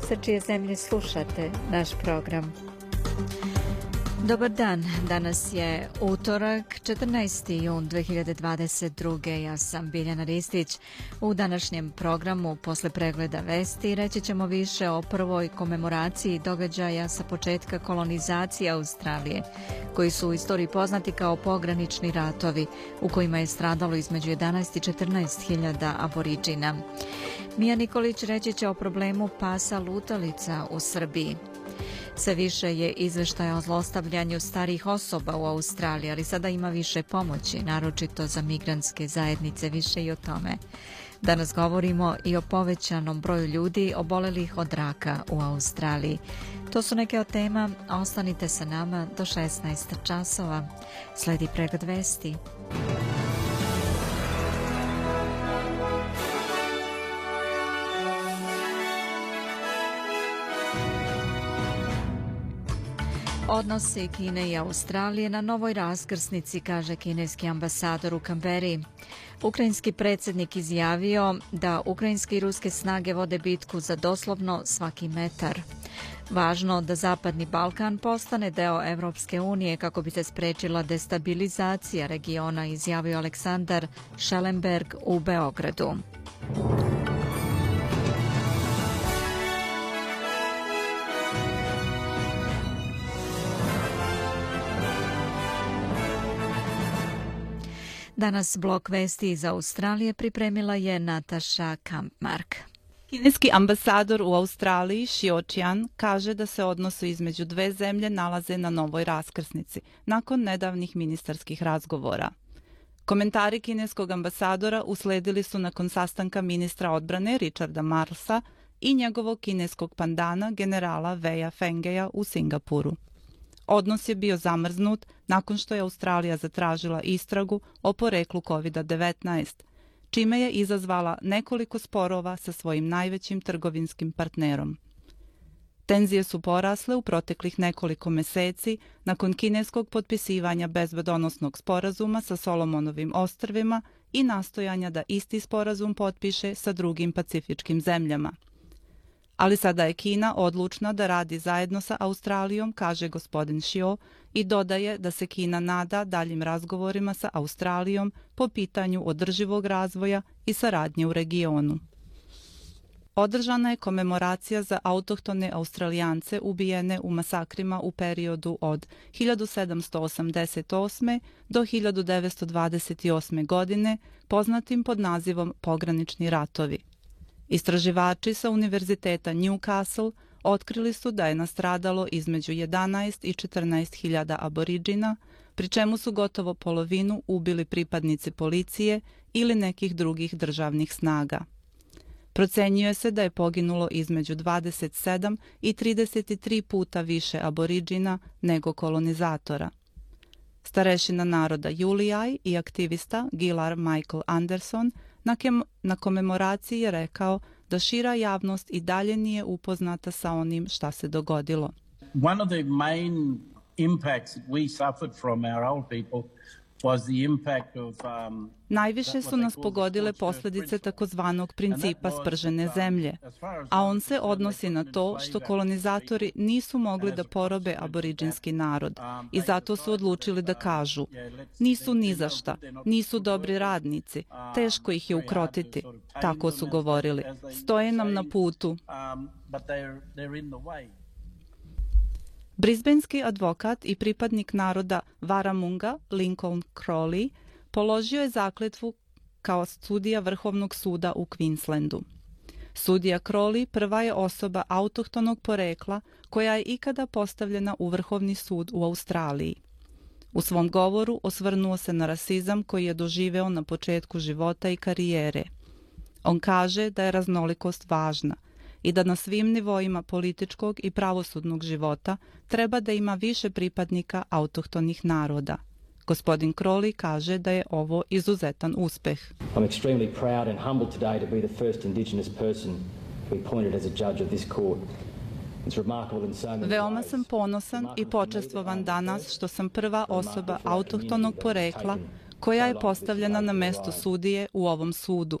sa čije zemlje slušate naš program. Dobar dan, danas je utorak, 14. jun 2022. Ja sam Biljana Ristić. U današnjem programu, posle pregleda vesti, reći ćemo više o prvoj komemoraciji događaja sa početka kolonizacije Australije, koji su u istoriji poznati kao pogranični ratovi, u kojima je stradalo između 11 i 14 hiljada aboriđina. Mija Nikolić reći će o problemu pasa lutalica u Srbiji. Sve više je izveštaja o zlostavljanju starih osoba u Australiji, ali sada ima više pomoći, naročito za migrantske zajednice, više i o tome. Danas govorimo i o povećanom broju ljudi obolelih od raka u Australiji. To su neke od tema, ostanite sa nama do 16 časova. Sledi pregled vesti. Odnose Kine i Australije na novoj raskrsnici, kaže kineski ambasador u Kamberi. Ukrajinski predsjednik izjavio da ukrajinske i ruske snage vode bitku za doslovno svaki metar. Važno da Zapadni Balkan postane deo Evropske unije kako bi se sprečila destabilizacija regiona, izjavio Aleksandar Schellenberg u Beogradu. Danas blok vesti iz Australije pripremila je Nataša Kampmark. Kineski ambasador u Australiji, Xio Qian, kaže da se odnosi između dve zemlje nalaze na novoj raskrsnici, nakon nedavnih ministarskih razgovora. Komentari kineskog ambasadora usledili su nakon sastanka ministra odbrane Richarda Marlsa i njegovog kineskog pandana generala Veja Fengeja u Singapuru. Odnos je bio zamrznut nakon što je Australija zatražila istragu o poreklu COVID-19, čime je izazvala nekoliko sporova sa svojim najvećim trgovinskim partnerom. Tenzije su porasle u proteklih nekoliko meseci nakon kineskog potpisivanja bezbedonosnog sporazuma sa Solomonovim ostrvima i nastojanja da isti sporazum potpiše sa drugim pacifičkim zemljama – Ali sada je Kina odlučna da radi zajedno sa Australijom, kaže gospodin Xio, i dodaje da se Kina nada daljim razgovorima sa Australijom po pitanju održivog razvoja i saradnje u regionu. Održana je komemoracija za autohtone australijance ubijene u masakrima u periodu od 1788. do 1928. godine, poznatim pod nazivom Pogranični ratovi. Istraživači sa Univerziteta Newcastle otkrili su da je nastradalo između 11 i 14 hiljada aboriđina, pri čemu su gotovo polovinu ubili pripadnici policije ili nekih drugih državnih snaga. Procenjuje se da je poginulo između 27 i 33 puta više aboriđina nego kolonizatora. Starešina naroda Julijaj i aktivista Gilar Michael Anderson – Na, kem, na komemoraciji je rekao da šira javnost i dalje nije upoznata sa onim šta se dogodilo. One of the main impacts that we suffered from our old people Najviše su nas pogodile posljedice takozvanog principa spržene um, zemlje, a on se odnosi na to što kolonizatori nisu mogli da porobe aboriđinski narod. um, i zato su odlučili da kažu nisu ni za šta, nisu dobri radnici, teško ih je ukrotiti, tako su govorili, stoje nam na putu. Brisbanski advokat i pripadnik naroda Varamunga, Lincoln Crowley, položio je zakletvu kao sudija Vrhovnog suda u Queenslandu. Sudija Crowley prva je osoba autohtonog porekla koja je ikada postavljena u Vrhovni sud u Australiji. U svom govoru osvrnuo se na rasizam koji je doživeo na početku života i karijere. On kaže da je raznolikost važna i da na svim nivoima političkog i pravosudnog života treba da ima više pripadnika autohtonih naroda. Gospodin Crowley kaže da je ovo izuzetan uspeh. I'm extremely proud and humbled today to be the first indigenous person to be appointed as a judge of this court. Veoma sam ponosan i počestvovan danas što sam prva osoba autohtonog porekla koja je postavljena na mesto sudije u ovom sudu.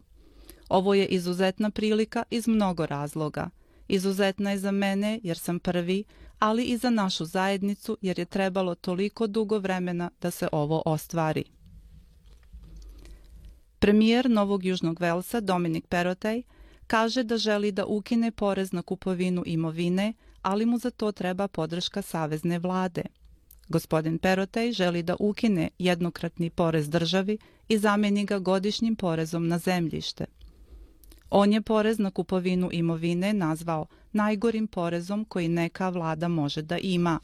Ovo je izuzetna prilika iz mnogo razloga. Izuzetna je za mene jer sam prvi, ali i za našu zajednicu jer je trebalo toliko dugo vremena da se ovo ostvari. Premijer Novog Južnog Velsa Dominik Perotej kaže da želi da ukine porez na kupovinu imovine, ali mu za to treba podrška Savezne vlade. Gospodin Perotej želi da ukine jednokratni porez državi i zameni ga godišnjim porezom na zemljište. On je porez na kupovinu imovine nazvao najgorim porezom koji neka vlada može da ima.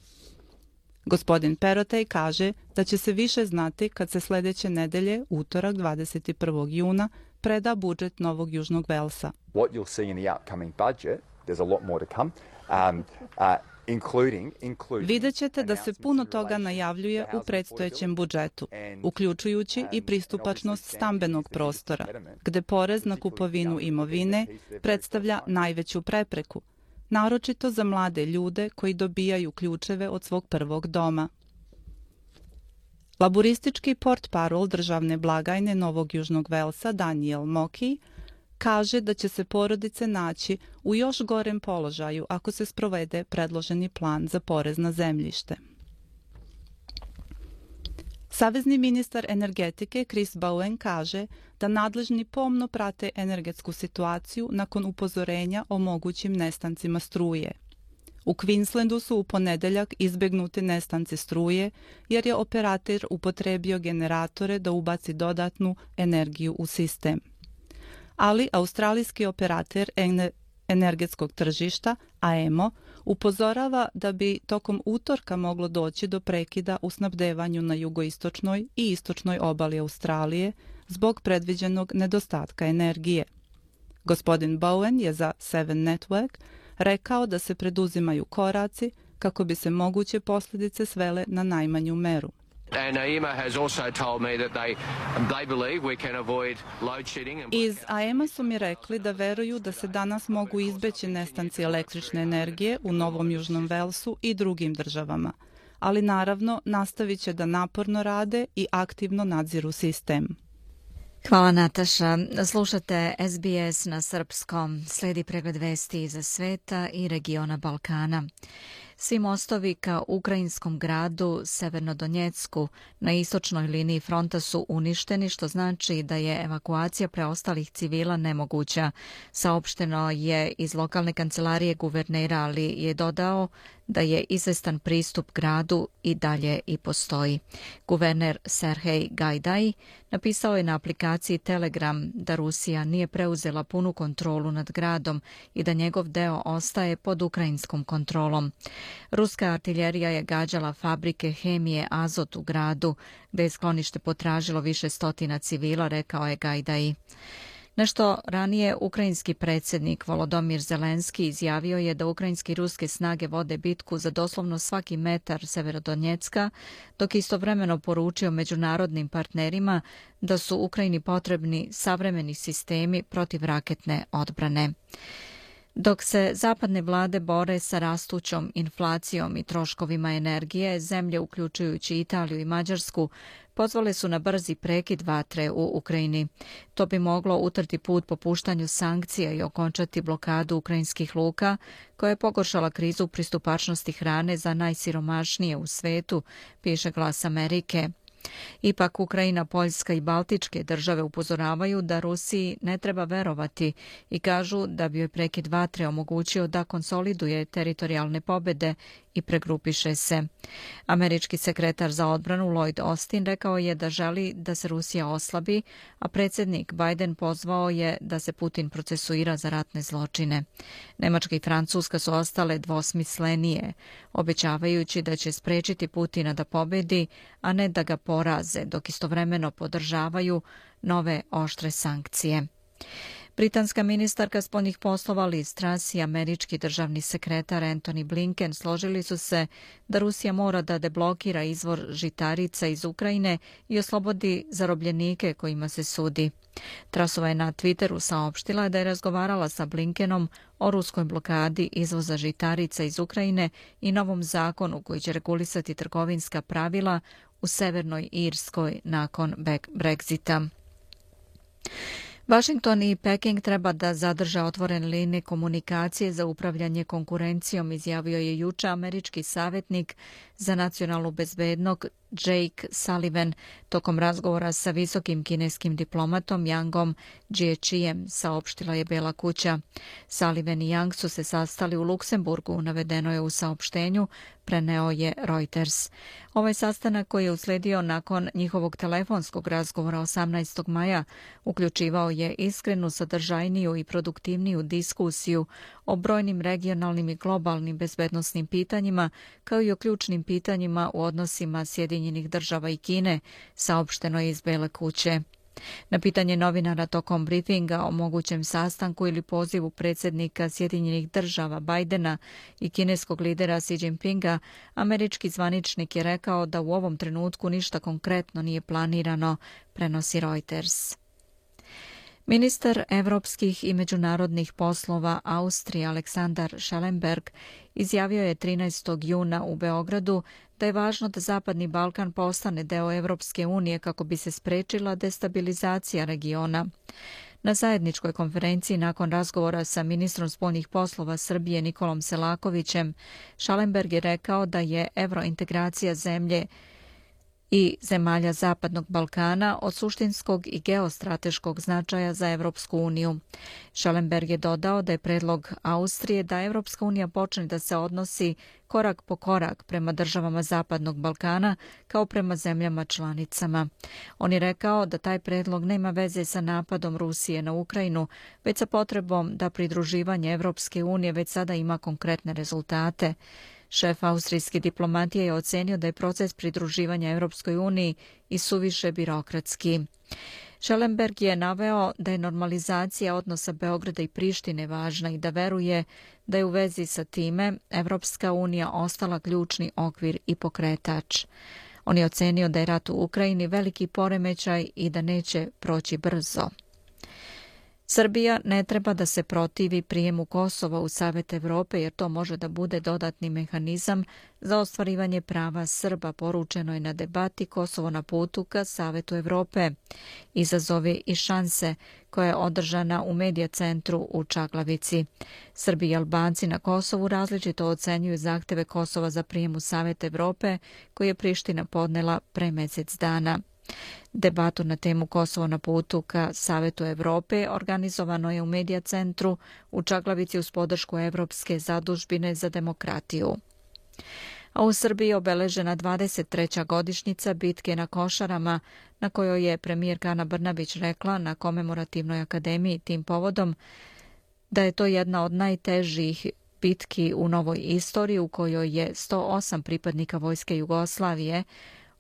Gospodin Perotej kaže da će se više znati kad se sljedeće nedelje, utorak 21. juna, preda budžet Novog Južnog Velsa. What you'll see in the upcoming budget, there's a lot more to come, um, uh, Vidjet ćete da se puno toga najavljuje u predstojećem budžetu, uključujući i pristupačnost stambenog prostora, gde porez na kupovinu imovine predstavlja najveću prepreku, naročito za mlade ljude koji dobijaju ključeve od svog prvog doma. Laburistički port parol državne blagajne Novog Južnog Velsa Daniel Moki kaže da će se porodice naći u još gorem položaju ako se sprovede predloženi plan za porez na zemljište. Savezni ministar energetike Chris Bowen kaže da nadležni pomno prate energetsku situaciju nakon upozorenja o mogućim nestancima struje. U Queenslandu su u ponedeljak izbegnuti nestanci struje jer je operator upotrebio generatore da ubaci dodatnu energiju u sistem ali australijski operator energetskog tržišta, AEMO, upozorava da bi tokom utorka moglo doći do prekida u snabdevanju na jugoistočnoj i istočnoj obali Australije zbog predviđenog nedostatka energije. Gospodin Bowen je za Seven Network rekao da se preduzimaju koraci kako bi se moguće posljedice svele na najmanju meru. Iz AEMA su mi rekli da veruju da se danas mogu izbeći nestanci električne energije u Novom Južnom Velsu i drugim državama, ali naravno nastavit će da naporno rade i aktivno nadziru sistem. Hvala Nataša. Slušate SBS na srpskom. Sledi pregled vesti iza sveta i regiona Balkana. Svi mostovi ka ukrajinskom gradu Severnodonjecku na istočnoj liniji fronta su uništeni, što znači da je evakuacija preostalih civila nemoguća. Saopšteno je iz lokalne kancelarije guvernera, ali je dodao da je izvestan pristup gradu i dalje i postoji. Guverner Serhej Gajdaj napisao je na aplikaciji Telegram da Rusija nije preuzela punu kontrolu nad gradom i da njegov deo ostaje pod ukrajinskom kontrolom. Ruska artiljerija je gađala fabrike hemije Azot u gradu, gde je sklonište potražilo više stotina civila, rekao je Gajdaji. Nešto ranije ukrajinski predsjednik Volodomir Zelenski izjavio je da ukrajinski i ruske snage vode bitku za doslovno svaki metar Severodonjecka, dok je istovremeno poručio međunarodnim partnerima da su Ukrajini potrebni savremeni sistemi protiv raketne odbrane. Dok se zapadne vlade bore sa rastućom inflacijom i troškovima energije, zemlje uključujući Italiju i Mađarsku pozvale su na brzi prekid vatre u Ukrajini. To bi moglo utrti put popuštanju sankcija i okončati blokadu ukrajinskih luka, koja je pogoršala krizu pristupačnosti hrane za najsiromašnije u svetu, piše glas Amerike. Ipak Ukrajina, Poljska i Baltičke države upozoravaju da Rusiji ne treba verovati i kažu da bi joj prekid vatre omogućio da konsoliduje teritorijalne pobede i pregrupiše se. Američki sekretar za odbranu Lloyd Austin rekao je da želi da se Rusija oslabi, a predsjednik Biden pozvao je da se Putin procesuira za ratne zločine. Nemačka i Francuska su ostale dvosmislenije, obećavajući da će sprečiti Putina da pobedi, a ne da ga poraze, dok istovremeno podržavaju nove oštre sankcije. Britanska ministarka spoljnih poslova Liz Truss i američki državni sekretar Anthony Blinken složili su se da Rusija mora da deblokira izvor žitarica iz Ukrajine i oslobodi zarobljenike kojima se sudi. Trasova je na Twitteru saopštila da je razgovarala sa Blinkenom o ruskoj blokadi izvoza žitarica iz Ukrajine i novom zakonu koji će regulisati trgovinska pravila u Severnoj Irskoj nakon Brexita. Washington i Peking treba da zadrže otvorene linije komunikacije za upravljanje konkurencijom, izjavio je juče američki savjetnik za nacionalnu bezbednog Jake Sullivan tokom razgovora sa visokim kineskim diplomatom Yangom Jiechijem, saopštila je Bela kuća. Sullivan i Yang su se sastali u Luksemburgu, navedeno je u saopštenju, preneo je Reuters. Ovaj sastanak koji je usledio nakon njihovog telefonskog razgovora 18. maja uključivao je iskrenu, sadržajniju i produktivniju diskusiju o brojnim regionalnim i globalnim bezbednostnim pitanjima, kao i o ključnim pitanjima u odnosima Sjedinjenih država i Kine, saopšteno je iz Bele kuće. Na pitanje novinara tokom briefinga o mogućem sastanku ili pozivu predsjednika Sjedinjenih država Bajdena i kineskog lidera Xi Jinpinga, američki zvaničnik je rekao da u ovom trenutku ništa konkretno nije planirano, prenosi Reuters. Ministar evropskih i međunarodnih poslova Austrije Aleksandar Schellenberg izjavio je 13. juna u Beogradu da je važno da Zapadni Balkan postane deo Evropske unije kako bi se sprečila destabilizacija regiona. Na zajedničkoj konferenciji nakon razgovora sa ministrom spoljnih poslova Srbije Nikolom Selakovićem, Schallenberg je rekao da je evrointegracija zemlje i zemalja Zapadnog Balkana od suštinskog i geostrateškog značaja za Evropsku uniju. Schallenberg je dodao da je predlog Austrije da Evropska unija počne da se odnosi korak po korak prema državama Zapadnog Balkana kao prema zemljama članicama. On je rekao da taj predlog nema veze sa napadom Rusije na Ukrajinu, već sa potrebom da pridruživanje Evropske unije već sada ima konkretne rezultate. Šef austrijske diplomatije je ocenio da je proces pridruživanja Europskoj uniji i suviše birokratski. Schellenberg je naveo da je normalizacija odnosa Beograda i Prištine važna i da veruje da je u vezi sa time Evropska unija ostala ključni okvir i pokretač. On je ocenio da je rat u Ukrajini veliki poremećaj i da neće proći brzo. Srbija ne treba da se protivi prijemu Kosova u Savet Evrope jer to može da bude dodatni mehanizam za ostvarivanje prava Srba poručeno je na debati Kosovo na putu ka Savetu Evrope. Izazove i šanse koja je održana u medija centru u Čaglavici. Srbi i Albanci na Kosovu različito ocenjuju zahteve Kosova za prijemu Savet Evrope koji je Priština podnela pre mesec dana. Debatu na temu Kosovo na putu ka Savetu Evrope organizovano je u Medija centru u Čaglavici uz podršku Evropske zadužbine za demokratiju. A u Srbiji je obeležena 23. godišnjica bitke na Košarama, na kojoj je premijer Kana Brnabić rekla na komemorativnoj akademiji tim povodom da je to jedna od najtežih bitki u novoj istoriji u kojoj je 108 pripadnika Vojske Jugoslavije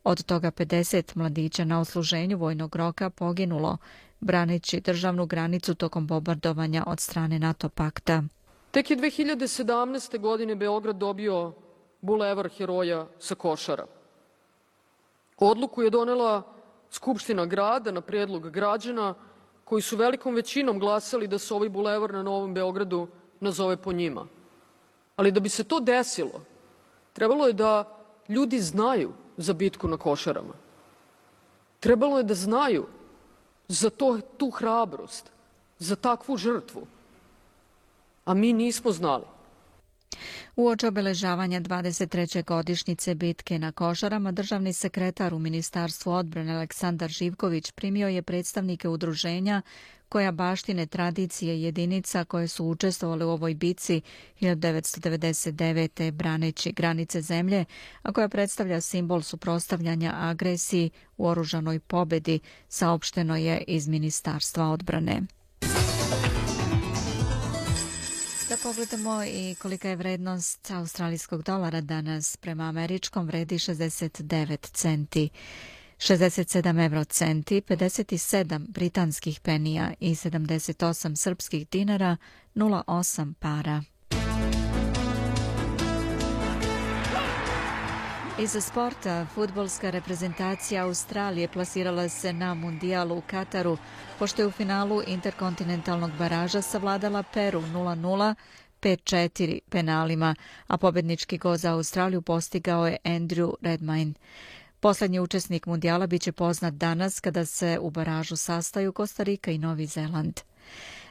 Od toga 50 mladića na osluženju vojnog roka poginulo, braneći državnu granicu tokom bombardovanja od strane NATO pakta. Tek je 2017. godine Beograd dobio bulevar heroja sa košara. Odluku je donela Skupština grada na predlog građana koji su velikom većinom glasali da se ovaj bulevar na Novom Beogradu nazove po njima. Ali da bi se to desilo, trebalo je da ljudi znaju za bitku na košarama. Trebalo je da znaju za to, tu hrabrost, za takvu žrtvu. A mi nismo znali. Uoč obeležavanja 23. godišnjice bitke na Košarama, državni sekretar u Ministarstvu odbrane Aleksandar Živković primio je predstavnike udruženja koja baštine tradicije jedinica koje su učestvovali u ovoj bici 1999. braneći granice zemlje, a koja predstavlja simbol suprostavljanja agresiji u oružanoj pobedi, saopšteno je iz Ministarstva odbrane. Da pogledamo i kolika je vrednost australijskog dolara danas prema američkom vredi 69 centi. 67 euro centi, 57 britanskih penija i 78 srpskih dinara, 0,8 para. Iz sporta, futbolska reprezentacija Australije plasirala se na mundijalu u Kataru, pošto je u finalu interkontinentalnog baraža savladala Peru 0-0, 5-4 penalima, a pobednički go za Australiju postigao je Andrew Redmayne. Poslednji učesnik mundijala biće poznat danas kada se u baražu sastaju Kostarika i Novi Zeland.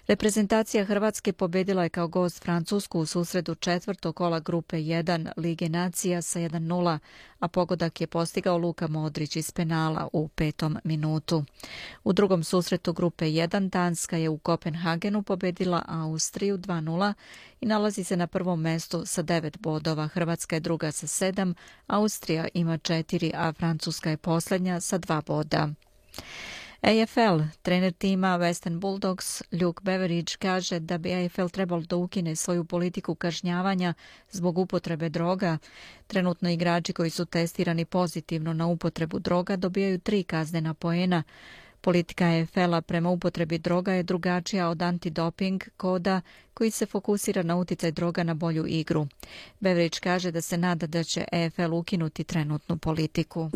Reprezentacija Hrvatske pobedila je kao gost Francusku u susredu četvrtog kola grupe 1 Lige nacija sa 1-0, a pogodak je postigao Luka Modrić iz penala u petom minutu. U drugom susretu grupe 1 Danska je u Kopenhagenu pobedila Austriju 2-0 i nalazi se na prvom mestu sa 9 bodova. Hrvatska je druga sa 7, Austrija ima 4, a Francuska je posljednja sa 2 boda. AFL, trener tima Western Bulldogs, Luke Beveridge, kaže da bi AFL trebalo da ukine svoju politiku kažnjavanja zbog upotrebe droga. Trenutno igrači koji su testirani pozitivno na upotrebu droga dobijaju tri kaznena poena. Politika EFL-a prema upotrebi droga je drugačija od antidoping koda koji se fokusira na uticaj droga na bolju igru. Beveridge kaže da se nada da će EFL ukinuti trenutnu politiku.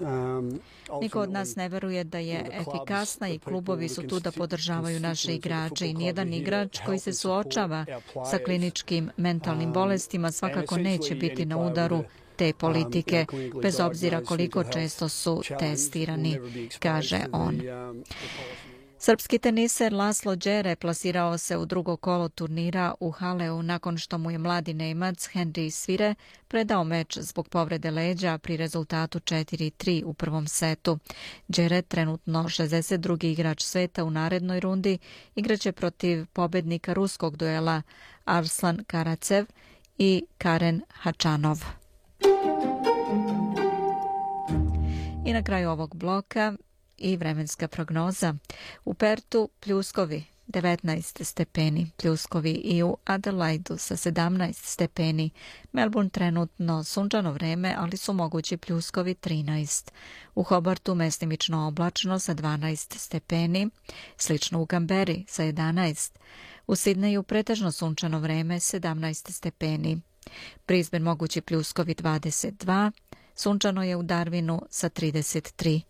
Um, Niko od nas ne veruje da je efikasna i klubovi su tu da podržavaju naše igrače i nijedan igrač koji se suočava sa kliničkim mentalnim um, bolestima svakako neće biti na udaru te politike, bez obzira koliko često su testirani, kaže on. Srpski teniser Laslo Đere plasirao se u drugo kolo turnira u Haleu nakon što mu je mladi Nemac Henry Svire predao meč zbog povrede leđa pri rezultatu 4-3 u prvom setu. Đere, trenutno 62. igrač sveta u narednoj rundi, igraće protiv pobednika ruskog duela Arslan Karacev i Karen Hačanov. I na kraju ovog bloka i vremenska prognoza. U Pertu pljuskovi 19 stepeni, pljuskovi i u Adelaidu sa 17 stepeni. Melbourne trenutno sunčano vreme, ali su mogući pljuskovi 13. U Hobartu mestimično oblačno sa 12 stepeni, slično u Gamberi sa 11. U Sidneju pretežno sunčano vreme 17 stepeni. Brisbane mogući pljuskovi 22, sunčano je u Darwinu sa 33.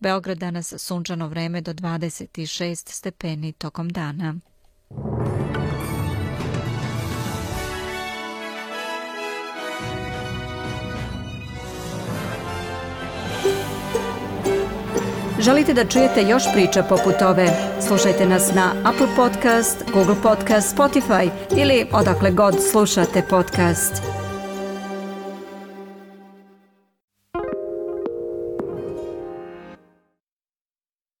Beograd danas sunčano vreme do 26 stepeni tokom dana. Želite da čujete još priča poput ove? Slušajte nas na Apple Podcast, Google Podcast, Spotify ili odakle god slušate podcast.